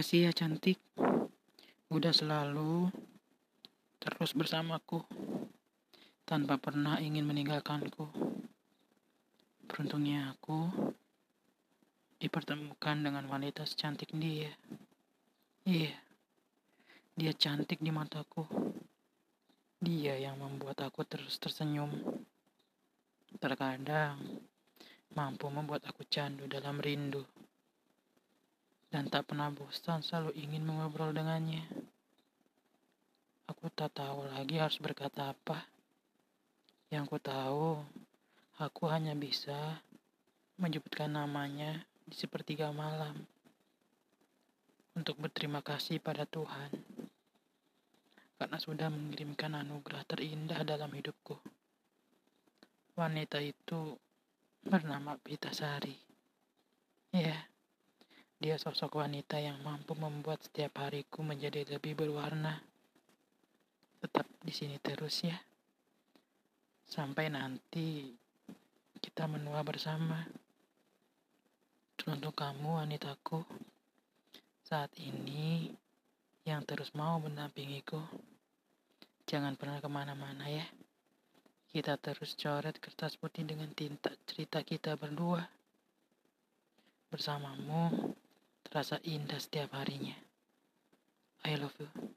Makasih ya cantik. Udah selalu terus bersamaku tanpa pernah ingin meninggalkanku. Beruntungnya aku dipertemukan dengan wanita secantik dia. Iya, dia cantik di mataku. Dia yang membuat aku terus tersenyum. Terkadang mampu membuat aku candu dalam rindu dan tak pernah bosan selalu ingin mengobrol dengannya. Aku tak tahu lagi harus berkata apa. Yang ku tahu, aku hanya bisa menyebutkan namanya di sepertiga malam untuk berterima kasih pada Tuhan karena sudah mengirimkan anugerah terindah dalam hidupku. Wanita itu bernama Pita Sari. Ya, yeah. Dia sosok wanita yang mampu membuat setiap hariku menjadi lebih berwarna. Tetap di sini terus ya. Sampai nanti kita menua bersama. Untuk kamu wanitaku, saat ini yang terus mau mendampingiku, jangan pernah ke mana-mana ya. Kita terus coret kertas putih dengan tinta cerita kita berdua. Bersamamu, terasa indah setiap harinya. I love you.